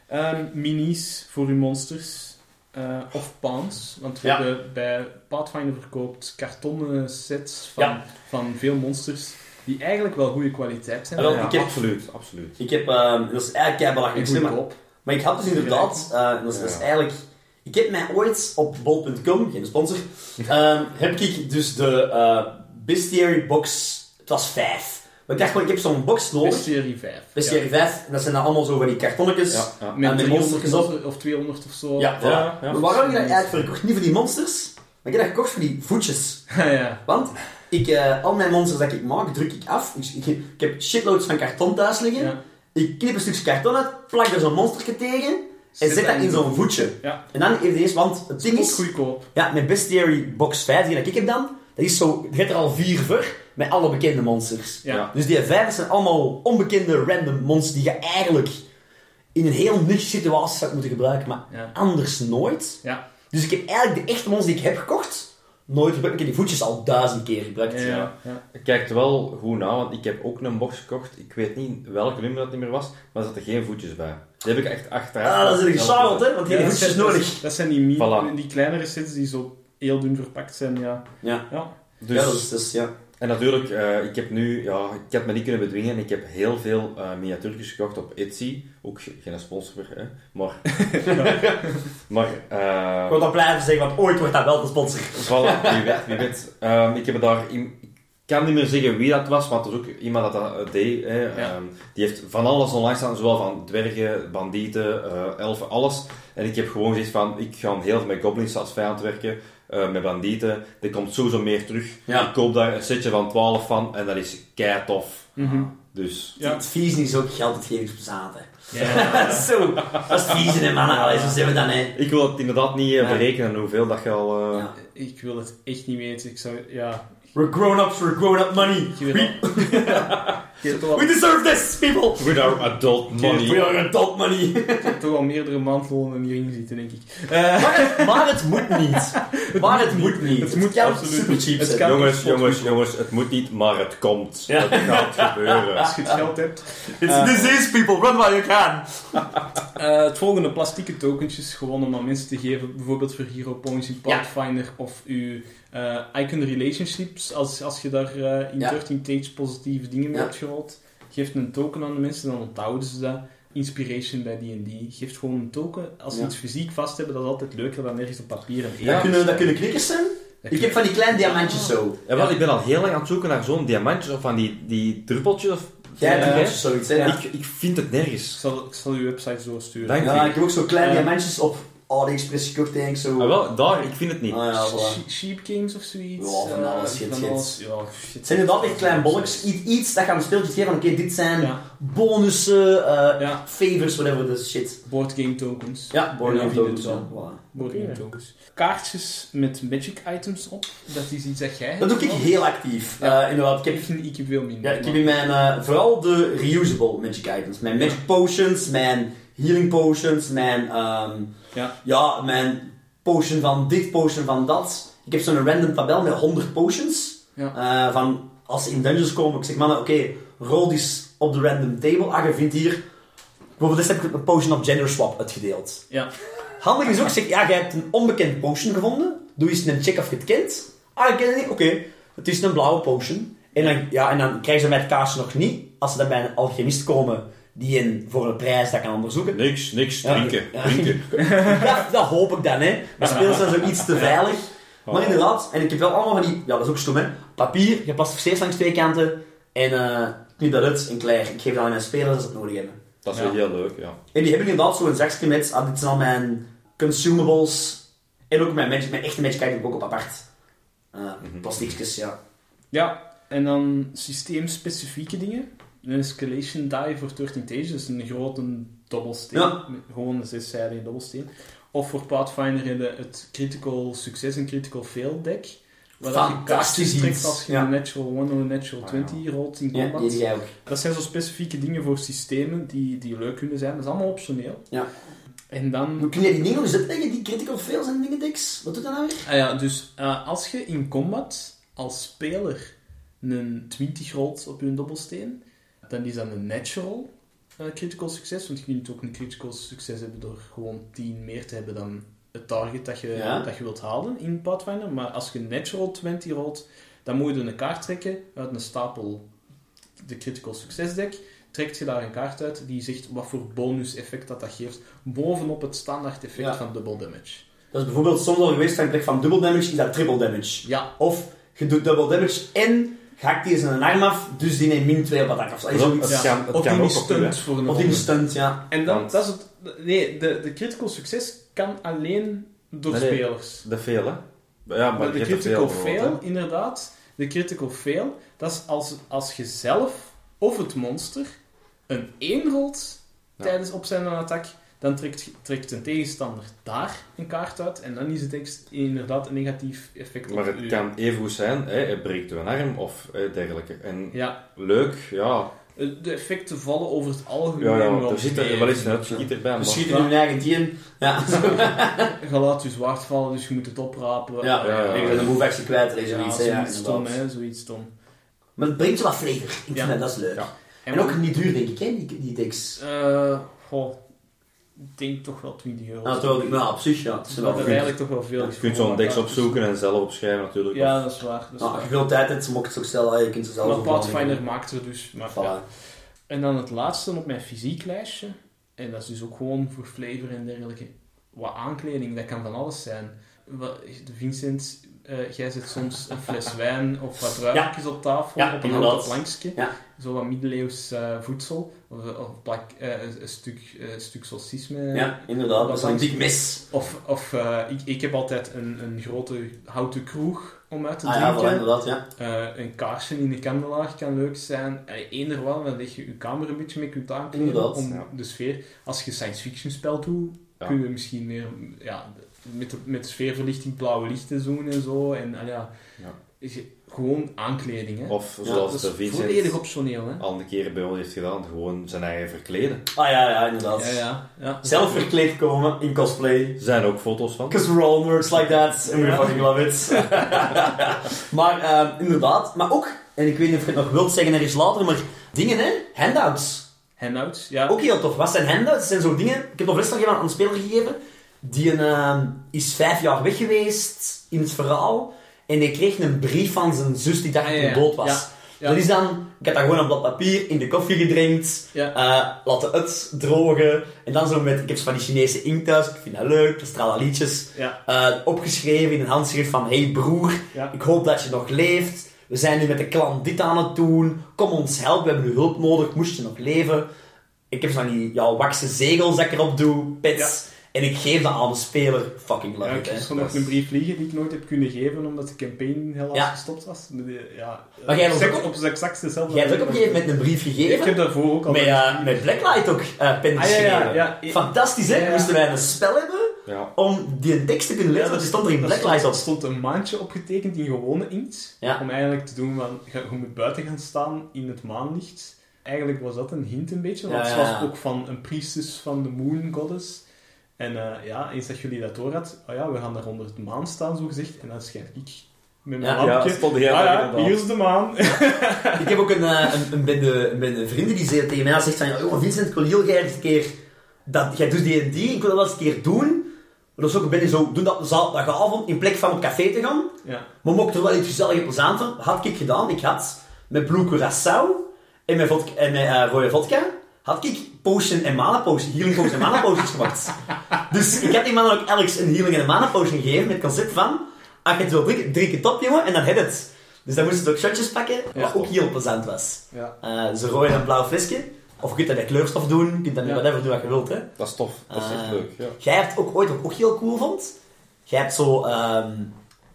Ehm, minis voor uw monsters. Eh, of pounds, want we hebben bij Pathfinder verkoopt kartonnen sets van, van veel monsters die eigenlijk wel goede kwaliteit zijn. Ah, absoluut, absoluut. Ik heb, uh, dat is eigenlijk belachelijk slim. Maar ik had dus inderdaad, dat, eh, dat is eigenlijk... Ik heb mij ooit op bol.com, geen sponsor, [LAUGHS] ehm, heb ik dus de Bestiary Box, het was 5 ik dacht gewoon, ik heb zo'n box nodig, Bestiary 5. Bestiary 5, en dat zijn dan allemaal zo van die kartonnetjes. Ja, ja. En Met met 300 monstertjes op. monster- of 200 of zo. Ja, voilà. Ja, ja. Maar waarom heb ik dat eigenlijk verkocht? Niet voor die monsters, maar ik heb dat gekocht voor die voetjes. [LAUGHS] ja. Want ik, eh, al mijn monsters dat ik maak, druk ik af. Ik, ik, ik heb shitloads van karton thuis liggen. Ja. Ik knip een stukje karton uit, plak er zo'n monstertje tegen en zet dat in zo'n voetje. Ja. En dan even eens, want het ding is, goedkoop. ja, mijn Bestiary Box 5, die dat ik heb dan, dat is zo, je hebt er al vier voor, met alle bekende monsters. Ja. Dus die vijf zijn allemaal onbekende random monsters die je eigenlijk in een heel niche situatie zou moeten gebruiken, maar Ja. anders nooit. Ja. Dus ik heb eigenlijk de echte monsters die ik heb gekocht, nooit gebruikt. Ik heb die voetjes al duizend keer gebruikt. Ja, ja, ja. Het kijkt wel goed na, want ik heb ook een box gekocht. Ik weet niet welke nummer dat niet meer was, maar er zaten geen voetjes bij. Die heb ik echt achteraf. Ah, dat is er gescharreld, hè, want die Ja, voetjes zijn- nodig. Dat zijn die, mi- Voilà. die kleinere sets die zo heel dun verpakt zijn, ja. Ja, Ja. Dus, ja dat is, dat is- ja. En natuurlijk, eh, ik heb nu, ja, ik heb me niet kunnen bedwingen. Ik heb heel veel eh miniatuurtjes gekocht op Etsy. Ook ge- geen sponsor, hè. Maar, [LAUGHS] [LAUGHS] maar eh, Ik wil dat blijven zeggen, want ooit wordt dat wel de sponsor. Voilà, [LAUGHS] wie weet, wie weet. Ehm, ik heb daar... in- Ik kan niet meer zeggen wie dat was, maar het was ook iemand dat dat deed. Hè. Ehm, die heeft van alles online staan, zowel van dwergen, bandieten, eh, elfen, alles. En ik heb gewoon gezegd van, ik ga heel veel met goblins als vijand werken, eh, met bandieten. Er komt sowieso meer terug. Ja. Ik koop daar een setje van 12 van en dat is kei tof. Mhm. Dus... Ja. Het vies is ook geld uitgevingsbezaten. Ja. [LAUGHS] zo, dat is het vies, hè, mannen. Allee, zo zijn we dan, hè. Ik wil het inderdaad niet eh, berekenen hoeveel dat je al... eh, Ja. Ik wil het echt niet weten. Ik zou... Ja. We're grown-ups, we're grown-up money. Ik weet [LAUGHS] [LAUGHS] We, al- deserve this, people! With our adult money. We are adult money. ik heb toch al meerdere maandlonen hierin zitten, denk ik. Eh, maar, het, maar het moet [LAUGHS] niet. Maar het moet niet. Het moet absoluut super niet. cheap zijn. Jongens, jongens, goed. jongens, het moet niet, maar het komt. Ja. Het gaat gebeuren. als je het geld hebt. It's Eh, disease, people. Run while you can. [LAUGHS] Eh, het volgende plastieke tokentjes, gewoon om aan mensen te geven, bijvoorbeeld voor Hero Points in Ja. Pathfinder of uw eh, Icon Relationships, als, als je daar in Ja. 13 Takes positieve dingen mee Ja. hebt Geeft een token aan de mensen, dan onthouden ze dat. Inspiration bij D&D. Geeft gewoon een token. Als ze Ja. iets fysiek vast hebben, dat is altijd leuker dan ergens op papier en Ja. Dat, kunnen, dat kunnen knikkers zijn. Dat Ik heb van die kleine diamantjes zo. Ja, wel, ik ben al heel lang aan het zoeken naar zo'n diamantjes of van die, die druppeltjes. Of, Jij Ja. diamantjes, zoiets, hè. Ja. ik, ik vind het Ik nergens. zal, ik zal uw website zo sturen. Dank Ja, ik heb ook zo kleine diamantjes op AliExpress gekocht, denk ik, zo. Ah, wel, daar, ik vind het niet. Ah, ja, voilà. She- Sheep Games of zoiets. Ja, van eh, alles, shit, van shit. alles. Ja, shit. Het zijn inderdaad echt kleine bolletjes. Iets, iets dat gaan de speeltjes geven van, oké, dit zijn Ja, bonussen, eh, ja. favors, whatever, dus shit. boardgame tokens. Ja, board game tokens. Voilà. Boardgame Oké. tokens. Kaartjes met magic items op. Dat is iets dat jij Dat doe ik heel actief. Ja. Eh, inderdaad, ik heb, Ik, ik heb veel minder. ja, ik heb in mijn, eh, vooral de reusable magic items. Mijn magic potions, mijn healing potions, mijn, ehm, Ja. ja, mijn potion van dit, potion van dat. Ik heb zo'n random tabel met 100 potions. Ja. Eh, van, als ze in dungeons komen, ik zeg mannen, oké, rol eens op de random table. Ah, je vindt hier... Bijvoorbeeld, dit heb ik een potion of gender swap uitgedeeld. Ja. Handig is ook, zeg, ja, jij hebt een onbekend potion gevonden. Doe eens een check of je het kent. Ah, ik ken het niet. Oké. Het is een blauwe potion. En dan, ja, en dan krijgen ze het kaartje nog niet. Als ze dan bij een alchemist komen die in, voor een prijs dat kan onderzoeken. Niks, niks, drinken, ja. drinken. [LAUGHS] Ja, dat hoop ik dan, hè. Maar spelers zijn zo iets te veilig. Oh. Maar inderdaad, en ik heb wel allemaal van die... Ja, dat is ook stom, hè. Papier, je plastificeert langs twee kanten. En eh knip dat uit en klaar. Ik geef dat aan mijn spelers als ze het nodig hebben. Dat is Ja. wel heel leuk, ja. En die heb ik inderdaad zo'n zakje met... Ah, dit zijn al mijn consumables. En ook mijn, magic, mijn echte magic item ook op apart. Uh. Plastiekjes, ja. Ja, en dan systeemspecifieke dingen. Een escalation die voor 13 Tage, dus een grote dobbelsteen. Ja. Gewoon een zeszijdige dobbelsteen. Of voor Pathfinder heb je het critical succes en critical fail deck. Waar je Fantastisch kaartjes trekt als je Ja. een natural 1 of een natural Ah, 20 rolt in combat. Dat zijn zo specifieke dingen voor systemen die, die leuk kunnen zijn. Dat is allemaal optioneel. Ja. En dan... Hoe kun je die dingen uitleggen? Die critical fails en dingen decks? Wat doet dat nou weer? Ah ja, dus eh, als je in combat als speler een 20 rolt op je dobbelsteen, dan is dat een natural eh, critical succes. Want je kunt ook een critical succes hebben door gewoon 10 meer te hebben dan het target dat je, Ja. dat je wilt halen in Pathfinder. Maar als je een natural 20 rolt, dan moet je een kaart trekken uit een stapel de critical succes deck. Trekt je daar een kaart uit die zegt wat voor bonus effect dat dat geeft bovenop het standaard effect Ja. van double damage. Dat is bijvoorbeeld soms al geweest van plek van double damage, is dat triple damage. Ja, Of je doet double damage en hakt die zijn arm af, dus die neemt min 2 op attack. Of zo. Zoiets. Ja. kan- het of kan die stunt voor een Of die stunt, ja. En dan, Want- dat is het... Nee, de, de critical succes kan alleen door Nee, nee. spelers. De veel, hè. Ja, maar de, critical veel fail, inderdaad. De critical fail, dat is als, als je zelf of het monster een 1 rolt Ja. tijdens op zijn attack, dan trekt, trekt een tegenstander daar een kaart uit en dan is het inderdaad een negatief effect. Maar op het u. kan even goed zijn, hè, hij breekt een arm of hè, dergelijke. En Ja, leuk, ja. de effecten vallen over het algemeen Ja, ja, wel er zit er wel eens een uitschieter bij. Schieten in hun eigen team. Ja. [LAUGHS] Je laat je zwaard vallen, dus je moet het oprapen. Ja, Ja, ja. ik ben een move action kwijt, is Ja, zoiets. hè, Ja, zoiets stom, hè, zoiets stom. Maar het brengt wel flavor. Ik vind Ja. dat, dat is leuk. Ja. En ook niet duur, denk ik, hè, die, die decks. Eh, goh, denk toch wel 20 euro. Nou, terwijl, nou, op zich, ja. Het is Dat wel er goed. eigenlijk toch wel veel Je is. kunt zo'n deks elkaar, dus- opzoeken en zelf opschrijven natuurlijk. Ja, dat is waar. Dat is Nou, waar. je veel tijd mag ik het ook stellen. Je kunt ze zelf Maar Pathfinder maakt er dus. Maar, Voilà. ja. En dan het laatste op mijn fysiek lijstje. En dat is dus ook gewoon voor flavor en dergelijke. Wat aankleding, dat kan van alles zijn. Vincent, eh, jij zet soms een fles wijn of wat druifjes op tafel, Ja, op een houten plankje. Ja. Zo wat middeleeuws eh, voedsel. Of, of plak, eh, een stuk, stuk saucis met, Ja, inderdaad. Dat is een dik mes. Of, of ik, ik heb altijd een, een grote houten kroeg om uit te Ah ja, drinken. inderdaad, ja. Een kaarsje in de kandelaar kan leuk zijn. Eender wel, dan leg je je kamer een beetje mee kunt aankleden Inderdaad, om ja. de sfeer. Als je science fiction spel doet, Ja. kun je misschien meer ja, met, de, met sfeerverlichting blauwe lichten doen en zo. En ah, ja, Ja. is je- gewoon aankleding. Hè. Of zoals de is volledig Vincent optioneel. Hè. al een keer bij ons heeft gedaan, gewoon zijn eigen verkleden. Ah ja, ja, inderdaad. Ja, ja, ja. Zelf verkleed komen in cosplay. Er zijn ook foto's van. Because we're all nerds like that. And we Ja. fucking love it. [LAUGHS] maar ehm, inderdaad. Maar ook, en ik weet niet of je het nog wilt zeggen ergens later, maar dingen hè, handouts. Handouts, ja. Ook heel tof. Wat zijn handouts? Dat zijn zo dingen, ik heb nog les nog aan een speler gegeven, die ehm, is vijf jaar weg geweest in het verhaal. En hij kreeg een brief van zijn zus die dacht Ah, dat hij dood was. Ja. Dat is dan, ik had dat gewoon een blad papier in de koffie gedrinkt, Ja. eh, laten uitdrogen. En dan zo met, ik heb zo van die Chinese inkt thuis, ik vind dat leuk, dat stralen liedjes. Ja, eh, opgeschreven in een handschrift van, hey broer, ik hoop dat je nog leeft. We zijn nu met de klant dit aan het doen. Kom ons helpen, we hebben nu hulp nodig. Moest je nog leven? Ik heb zo van die ja, wakse zegels dat ik erop doe, pets. En ik geef dat aan de speler. Fucking love Ja, ik heb nog een brief liggen die ik nooit heb kunnen geven omdat de campaign helaas Ja. gestopt was. Ja, Maar jij exact- ook- op het exact dezelfde Jij hebt ook op een gegeven moment een brief Ik gegeven. heb daarvoor ook al... met, eh, met Blacklight ook eh pen Ah, ja, ja, geschreven. ja. Ik- Fantastisch, hè? Ja, ja. Moesten wij een spel hebben Ja. om die tekst te kunnen lezen, want die stond er in Blacklight stond, op. stond een maandje opgetekend in gewone inkt. Ja. Om eigenlijk te doen van, je, je moet buiten gaan staan in het maanlicht. Eigenlijk was dat een hint een beetje, want Ja, het was ook van een priestess van de moon goddess. En eh, ja, eens dat jullie dat door had, oh ja, we gaan daar onder het maan staan, zo gezegd. En dan schijn ik met mijn Ja, Ja, lampje. stond ah, ja, hier is de maan. [LAUGHS] Ik heb ook een, eh, een, een, bende, een bende vrienden die ze- tegen mij zegt van, oh Vincent, ik wil heel graag eens een keer, dat, jij doet die en die, ik wil dat wel eens een keer doen. Maar dat is ook een beetje zo, doen dat zaterdagavond in plek van op café te gaan. Ja. Maar mocht er wel iets gezellig en plezant van, had ik gedaan. Ik had met Blue Curaçao en met, vodka, en met eh, rode vodka, had ik potion en mana potion, healing potion en mana potions gemaakt. [LAUGHS] Dus ik had die mannen ook elk een healing en een mana potion gegeven met het concept van, als je het wil drinken, drink het op jongen en dan heb je het. Dus dan moesten ze ook shotjes pakken, wat ook heel plezant was. Ja. Eh ze rode en een blauw flesje. Of je kunt dat met kleurstof doen, je kunt dat met Ja. whatever doen wat je wilt. Hè. Dat is tof. Dat is echt Eh, leuk. Ja. Jij hebt ook ooit, wat ik ook heel cool vond, jij hebt zo ehm,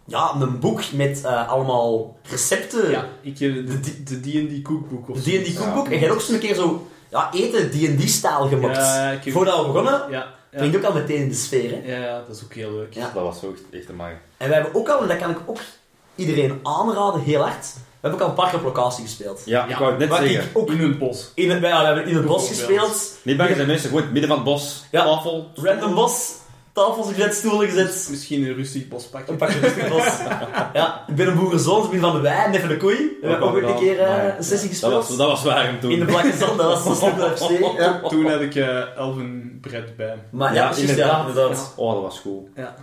ja, een boek met eh, allemaal recepten. ja, ik heb de de D&D kookboek of De D&D kookboek. En jij hebt ook zo'n keer zo ja, eten D&D-stijl gemaakt. Ja, heb- Voordat we begonnen, Ja, ja. brengt ook al meteen in de sfeer. Hè. Ja, ja, dat is ook heel leuk. Ja. Dat was zo echt, echt een mag. En we hebben ook al, en dat kan ik ook iedereen aanraden, heel hard, we hebben ook al een paar keer op locatie gespeeld. Ja, ik Ja, wou het net zeggen. ik ook In een bos. in het, ja, we hebben in het bos Bijvoorbeeld. gespeeld. Niet bang zijn mensen, gewoon midden van het bos. Ja. Tafel. Random bos, tafels gezet, stoelen gezet. Misschien een rustig bospakje. Een pakje rustig bos. Ja, ik ben een boerenzoon, ik ben van de wei en even de koei. We hebben ook een keer eh, een sessie Dat gespeeld. was, dat was waar toen. In de blakke zon, dat was zo [LAUGHS] slim dat FC. Ja. Toen had ik eh Elvenbred bij. Maar ja, Ja, precies, inderdaad. ja, inderdaad. Oh, dat was cool. Ja.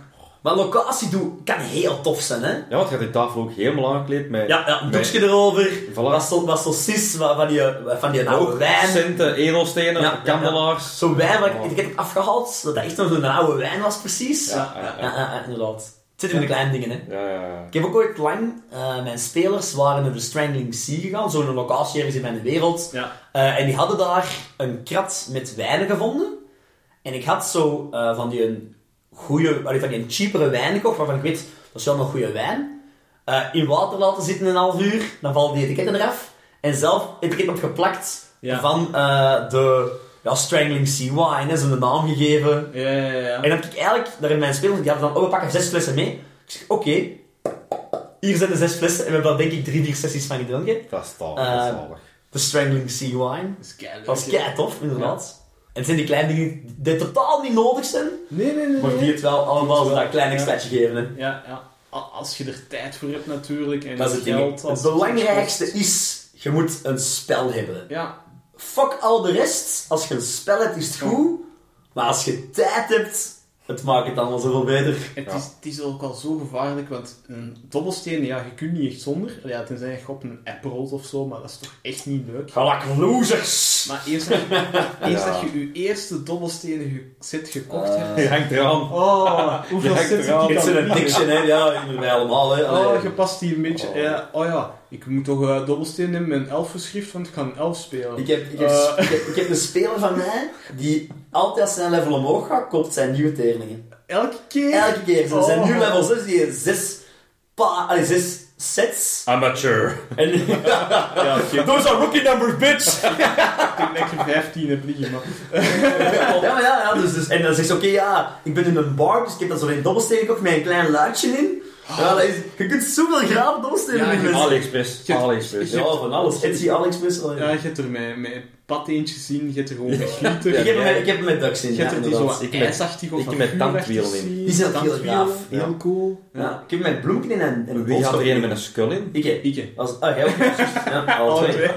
Maar locatie doen kan heel tof zijn, hè? Ja, want je had die tafel ook helemaal aangekleed met... Ja, ja een met- doekje erover. Voilà. Wat zo, wat zo cis, wat van die, van die oude Ook wijn. centen, edelstenen, Ja, ja, kandelaars. Zo'n wijn waar ik Oh. het etiket heb afgehaald, dat dat echt nog zo'n oude wijn was, precies. Ja, ja, ja, ja. ja, ja, inderdaad. Het zit in de kleine dingen, hè. Ja, ja, ja. Ik heb ook ooit lang, eh, mijn spelers waren naar de Strangling Sea gegaan, zo'n locatie ergens in mijn wereld. Ja. Eh, en die hadden daar een krat met wijnen gevonden. En ik had zo eh, van die een goede, allee, van die een cheapere wijn gekocht, waarvan ik weet, dat is wel een goede wijn. Eh, in water laten zitten een half uur, dan vallen die etiketten eraf. En zelf etiket opgeplakt Ja. van eh, de ja, Strangling Sea Wine, hè, zo'n naam gegeven. Ja, ja, ja. En dan heb ik eigenlijk, daar in mijn spelers, die hadden dan, oh, we pakken zes flessen mee. Ik zeg, oké, hier zijn de zes flessen. En we hebben daar denk ik drie, vier sessies van gedronken. Dat is tof, Eh, dat is zalig. De Strangling Sea Wine. Dat is Dat kei tof, inderdaad. En het zijn die kleine dingen die totaal niet nodig zijn, Nee, nee, nee. maar die het wel allemaal dat klein ja. extraatje geven. Hè. Ja, ja. Als je er tijd voor hebt natuurlijk. En Dat is het geld. Het belangrijkste is, je moet een spel hebben. Ja, Fuck al de rest. Als je een spel hebt, is het goed. Maar als je tijd hebt, het maakt het allemaal zoveel beter. het, Ja. is, het is ook al zo gevaarlijk, want een dobbelsteen, ja, je kunt niet echt zonder. Ja, tenzij je op een app rolt of zo, maar dat is toch echt niet leuk. Galak losers! Maar eens dat [LAUGHS] Ja. dat je je eerste dobbelstenen ge- set gekocht Eh, hebt... Je hangt eraan. Oh, hoeveel heb ja, je Het is een addiction, hè. Ja, allemaal, hè. Oh, je past die een beetje... Oh. Ja, oh ja, ik moet toch uh, dobbelsteen nemen met een elfenschrift, want ik ga een elf spelen. Ik heb, ik, heb, Eh. ik, heb, ik heb een speler van mij, die altijd als zijn level omhoog gaat, koopt zijn nieuwe terningen. Elke keer? Elke keer. Zijn Oh. nu level 6, die heeft zes, pa, allee, zes sets. Amateur. En, [LAUGHS] Ja, oké. Those are rookie numbers, bitch! Ik denk dat je 15 hebt liggen, maar... ja, maar ja, ja. Dus, dus, en dan zegt ze, oké, ja, ik ben in een bar, dus ik heb dan zo'n dobbelsteen gekocht met een klein luidje in. Ja, dat is, je kunt zoveel graven dobbelstenen Ja, in je- mensen. AliExpress. Je- AliExpress. je- Ja, van alles. Etsy, AliExpress. Ja, je hebt er met, met pateentjes in, je hebt er gewoon met [LAUGHS] glitter. ik, heb je met, ik heb hem met ducks in, hebt ja, er die zo met- ijsachtig of ik met vuurachtig tandwielen in. zien. Die zijn heel gaaf. Heel Ja. cool. Ja, ik heb met bloemken in en, en een Wie had er een met een skull in? Ik, hè. Ik. Als, ah, jij ook? [LAUGHS] Ja, alle twee.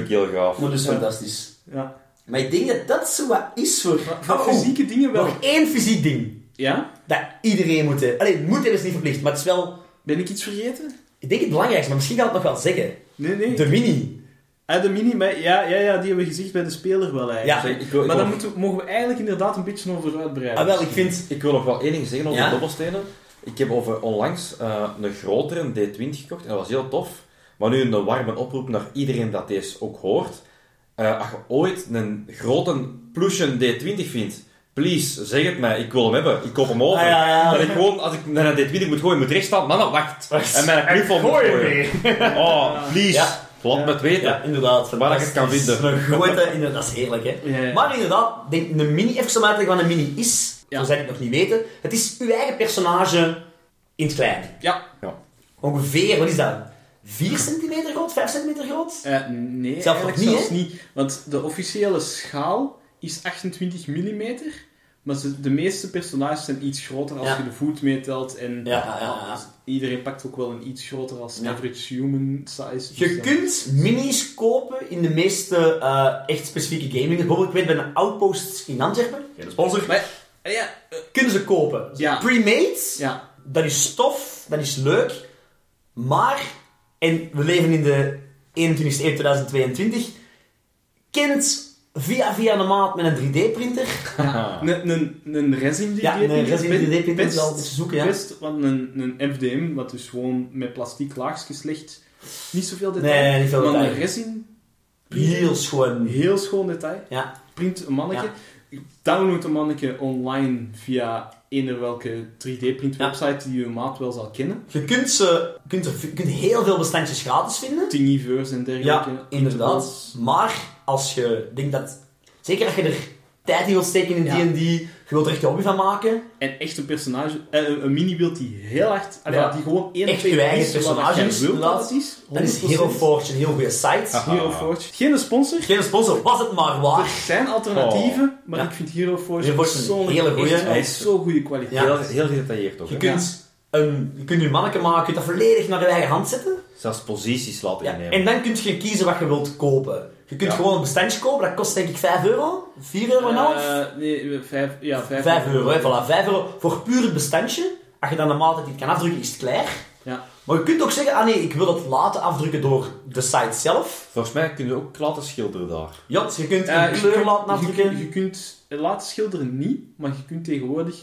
Ook heel gaaf. Maar dus Ja. fantastisch. Ja. Maar ik denk dat dat zo wat is voor... Van Oh, fysieke dingen wel. Nog één fysiek ding. Ja? Dat iedereen moet hebben. Allee, moet hebben is niet verplicht, maar het is wel... Ben ik iets vergeten? Ik denk het belangrijkste, maar misschien ga ik het nog wel zeggen. Nee, nee. De mini. Ah, de mini, maar ja, ja, ja, die hebben we gezegd bij de speler wel eigenlijk. Ja. Ik wil, Maar daar moeten, mogen we eigenlijk inderdaad een beetje over uitbreiden. Ah, wel, ik vind... Ik wil nog wel één ding zeggen over Ja? dobbelstenen. Ik heb over onlangs eh, een grotere een D20 gekocht en dat was heel tof. Maar nu een warme oproep naar iedereen dat deze ook hoort. Eh, als je ooit een grote plusje D20 vindt, please, zeg het mij. Ik wil hem hebben. Ik koop hem over. Ah, ja, ja. Dat ik gewoon, als ik naar een D20 moet gooien, moet recht staan. Mannen, wacht. En mijn knuffel moet gooien. [LAUGHS] Oh, please. Ja. Laat me het weten. Ja, inderdaad. Waar ik het kan vinden. Een grote, inderdaad, dat is heerlijk, hè. Ja, ja. Maar inderdaad, denk een mini, even te leggen wat een mini is, Ja. voor zij die het nog niet weten. Het is uw eigen personage in het klein. Ja. Ongeveer, wat is dat? 4 centimeter groot? 5 centimeter groot? Eh, nee, Zelf eigenlijk nog niet, zelfs niet. Want de officiële schaal is 28 mm, Maar ze- de meeste personages zijn iets groter als Ja. je de voet meetelt. En Ja, ja, ja, ja. iedereen pakt ook wel een iets groter als average human size. Je Dus, kunt minis kopen in de meeste eh, echt specifieke gaming. Bijvoorbeeld, ik weet bij een Outpost in Antwerpen, geen sponsor, Maar, eh, ja, eh, kunnen ze kopen. Ja. Pre-made, ja, dat is stof, dat is leuk, maar, en we leven in de 21ste eeuw 2022, kent via via een maat met een 3D-printer, [LAUGHS] een, een, een resin 3D ja, een resin best- 3D-printer is wel te zoeken, ja. Best, want een, een FDM, wat dus gewoon met plastic laagjes legt, niet zoveel detail. Nee, niet veel maar detail. een resin, Heel schoon. heel schoon detail. Ja. Print een mannetje. Download een mannetje online via eender welke 3D-print Ja. website die je maat wel zal kennen. Je kunt, ze, kunt, er, je kunt heel veel bestandjes gratis vinden. Thingiverse en dergelijke. Ja, inderdaad. Maar als je denkt dat... Zeker als je er tijd in wilt steken in Ja. D&D, je wilt er echt je hobby van maken, En echt een personage, eh, een, een mini-beeld die heel hard, Ja. die gewoon één Echt je eigen is personage is, wilt dat is. dan is 100%. Hero Forge een heel goede site. Hero Forge. Geen sponsor. Geen sponsor, was het maar Er waar. zijn alternatieven, maar Ja. ik vind Hero Forge Hero Forge is een hele wel Hij is- zo goede kwaliteit. Ja. Heel, heel gedetailleerd ook. Je kunt, een, je kunt je manneke maken, je kunt dat volledig naar je eigen hand zetten. Zelfs posities laten Ja. innemen. En dan kun je kiezen wat je wilt kopen. Je kunt Ja. gewoon een bestandje kopen, dat kost denk ik 5 euro. 4 euro en half. Eh, nee, vijf, ja, vijf, 5 euro, hè, voilà. 5 euro voor puur het bestandje. Als je dan dat je het kan afdrukken, is het klaar. Ja. Maar je kunt ook zeggen, ah nee, ik wil het laten afdrukken door de site zelf. Volgens mij kun je ook laten schilderen daar. Ja, dus je kunt Eh, een je kleur kunt- laten afdrukken. je kunt laten schilderen niet, maar je kunt tegenwoordig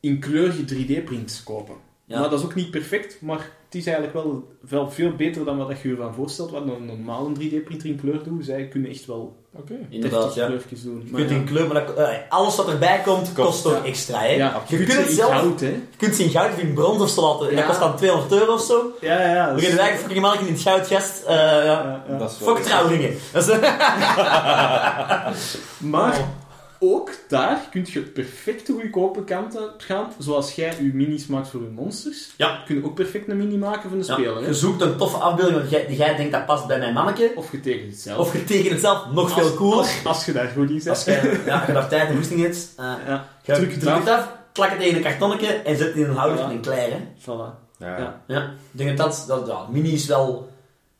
in kleur je 3D-prints kopen. Ja. Maar dat is ook niet perfect, maar het is eigenlijk wel, wel veel beter dan wat je je ervan voorstelt. Wat een normale 3D-printer in kleur doet. Zij kunnen echt wel Inderdaad, deftige ja. kleurtjes doen. Je Maar kunt ja. in kleur, maar dat- eh, alles wat erbij komt, kost ja. extra. Hè? Ja, Je, kunt kunt het zelf, goud, hè. je kunt ze in goud of in brons of zo laten. En Ja. dat kost dan 200 euro of zo. Ja, ja. We beginnen eigenlijk fucking marken in het goud, gast. Eh, ja. ja, ja. Dat is Fuck trouwringen. [LAUGHS] Maar Oh. Ook daar kun je perfecte goedkope kant gaan. Zoals jij je minis maakt voor je monsters. Ja. Kun je ook perfect een mini maken van de Ja, speler. hè. je zoekt een toffe afbeelding want jij, die jij denkt dat past bij mijn manneke. Of je tekent het zelf. Of je tekent het zelf nog veel Als- cooler. Als, als je daar goed in Als zit. je, ja, als je daar tijd en roesting hebt. eh Ja, Druk druk het af, plak het tegen een kartonnetje en zet het in een houder Ja. en klaar. Hè. voilà. Ja. Ja. Ja, ik denk dat dat, dat ja, mini is wel...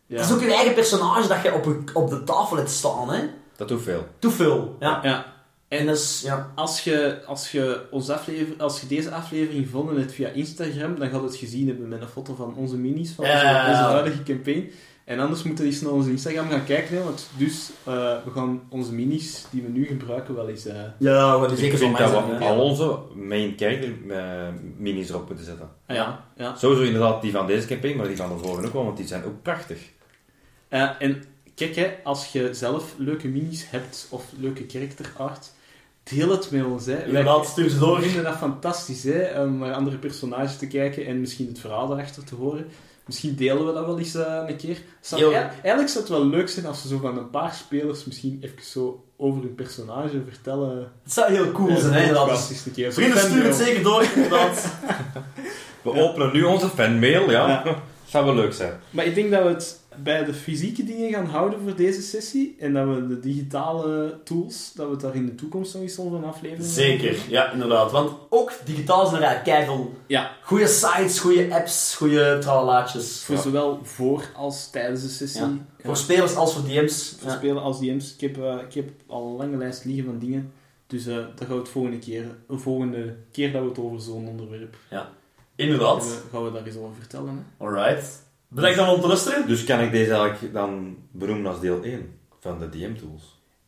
Ja. Het is ook je eigen personage dat je op, op de tafel hebt staan. Hè. Dat doet veel. Te veel. Ja. Ja. En is... Ja. Als je, als, je ons aflever, als je deze aflevering gevonden hebt via Instagram, dan gaat het gezien hebben met een foto van onze minis, van onze, Ja. onze huidige campaign. En anders moeten we eens naar onze Instagram gaan kijken, hè, want dus eh, we gaan onze minis die we nu gebruiken wel eens... eh, Ja, wat is Ik zeker dat we al onze main character eh, minis erop moeten zetten. ah ja, ja. Sowieso inderdaad die van deze campaign, maar die van de vorige ook wel, want die zijn ook prachtig. Eh, en kijk, hè, als je zelf leuke minis hebt of leuke character art, deel het met ons. Hè. Wij- ze door. We vinden dat fantastisch, hè, om naar andere personages te kijken en misschien het verhaal erachter te horen. Misschien delen we dat wel eens eh, een keer. Zou- Yo. ja, eigenlijk zou het wel leuk zijn als ze zo van een paar spelers misschien even zo over hun personage vertellen. Het zou heel cool Ja, zijn, hè, podcast is een keer. Vrienden, stuur het zeker door, inderdaad. [LAUGHS] We openen nu onze fanmail, ja. Ja. [LAUGHS] Zou wel leuk zijn. Maar ik denk dat we het bij de fysieke dingen gaan houden voor deze sessie. En dat we de digitale tools, dat we het daar in de toekomst nog eens een aflevering Zeker, ja, inderdaad. Want ook digitaal zijn er eigenlijk keiveel Ja, goede sites, goede apps, goede tralalaatjes. voor zowel voor als tijdens de sessie. Ja. Ja. Voor spelers als voor DM's. Voor Ja. spelen als DM's. Ik heb, eh, ik heb al een lange lijst liggen van dingen. Dus eh daar gaan we het volgende keer, de volgende keer dat we het over zo'n onderwerp Inderdaad. hebben, gaan we daar eens over vertellen. Hè. Alright. Bedankt om te luisteren. Dus kan ik deze eigenlijk dan benoemen als deel 1 van de DM-tools?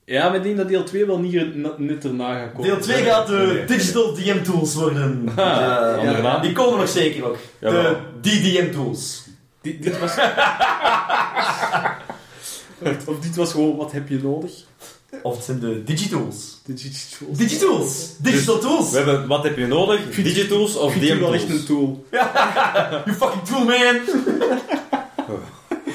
Ja, maar ik denk dat deel 2 wel niet na- net erna gaat komen. Deel 2 gaat de Nee. digital DM tools worden. Ah, Ja? Die komen nog zeker nog. De. DDM tools. Dit, dit was... [LAUGHS] of dit was gewoon, wat heb je nodig? Of het zijn de digitools. Digital. Digitools. Digital tools. We hebben, wat heb je nodig? Digitools of die wel echt een tool. [LAUGHS] You fucking tool, man.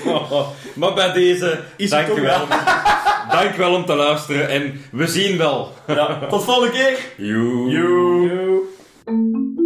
[LAUGHS] maar bij deze, Is het dank u ook wel. [LAUGHS] dank wel om te luisteren en we zien wel. Ja, tot volgende keer. Joe. Joe. Yo.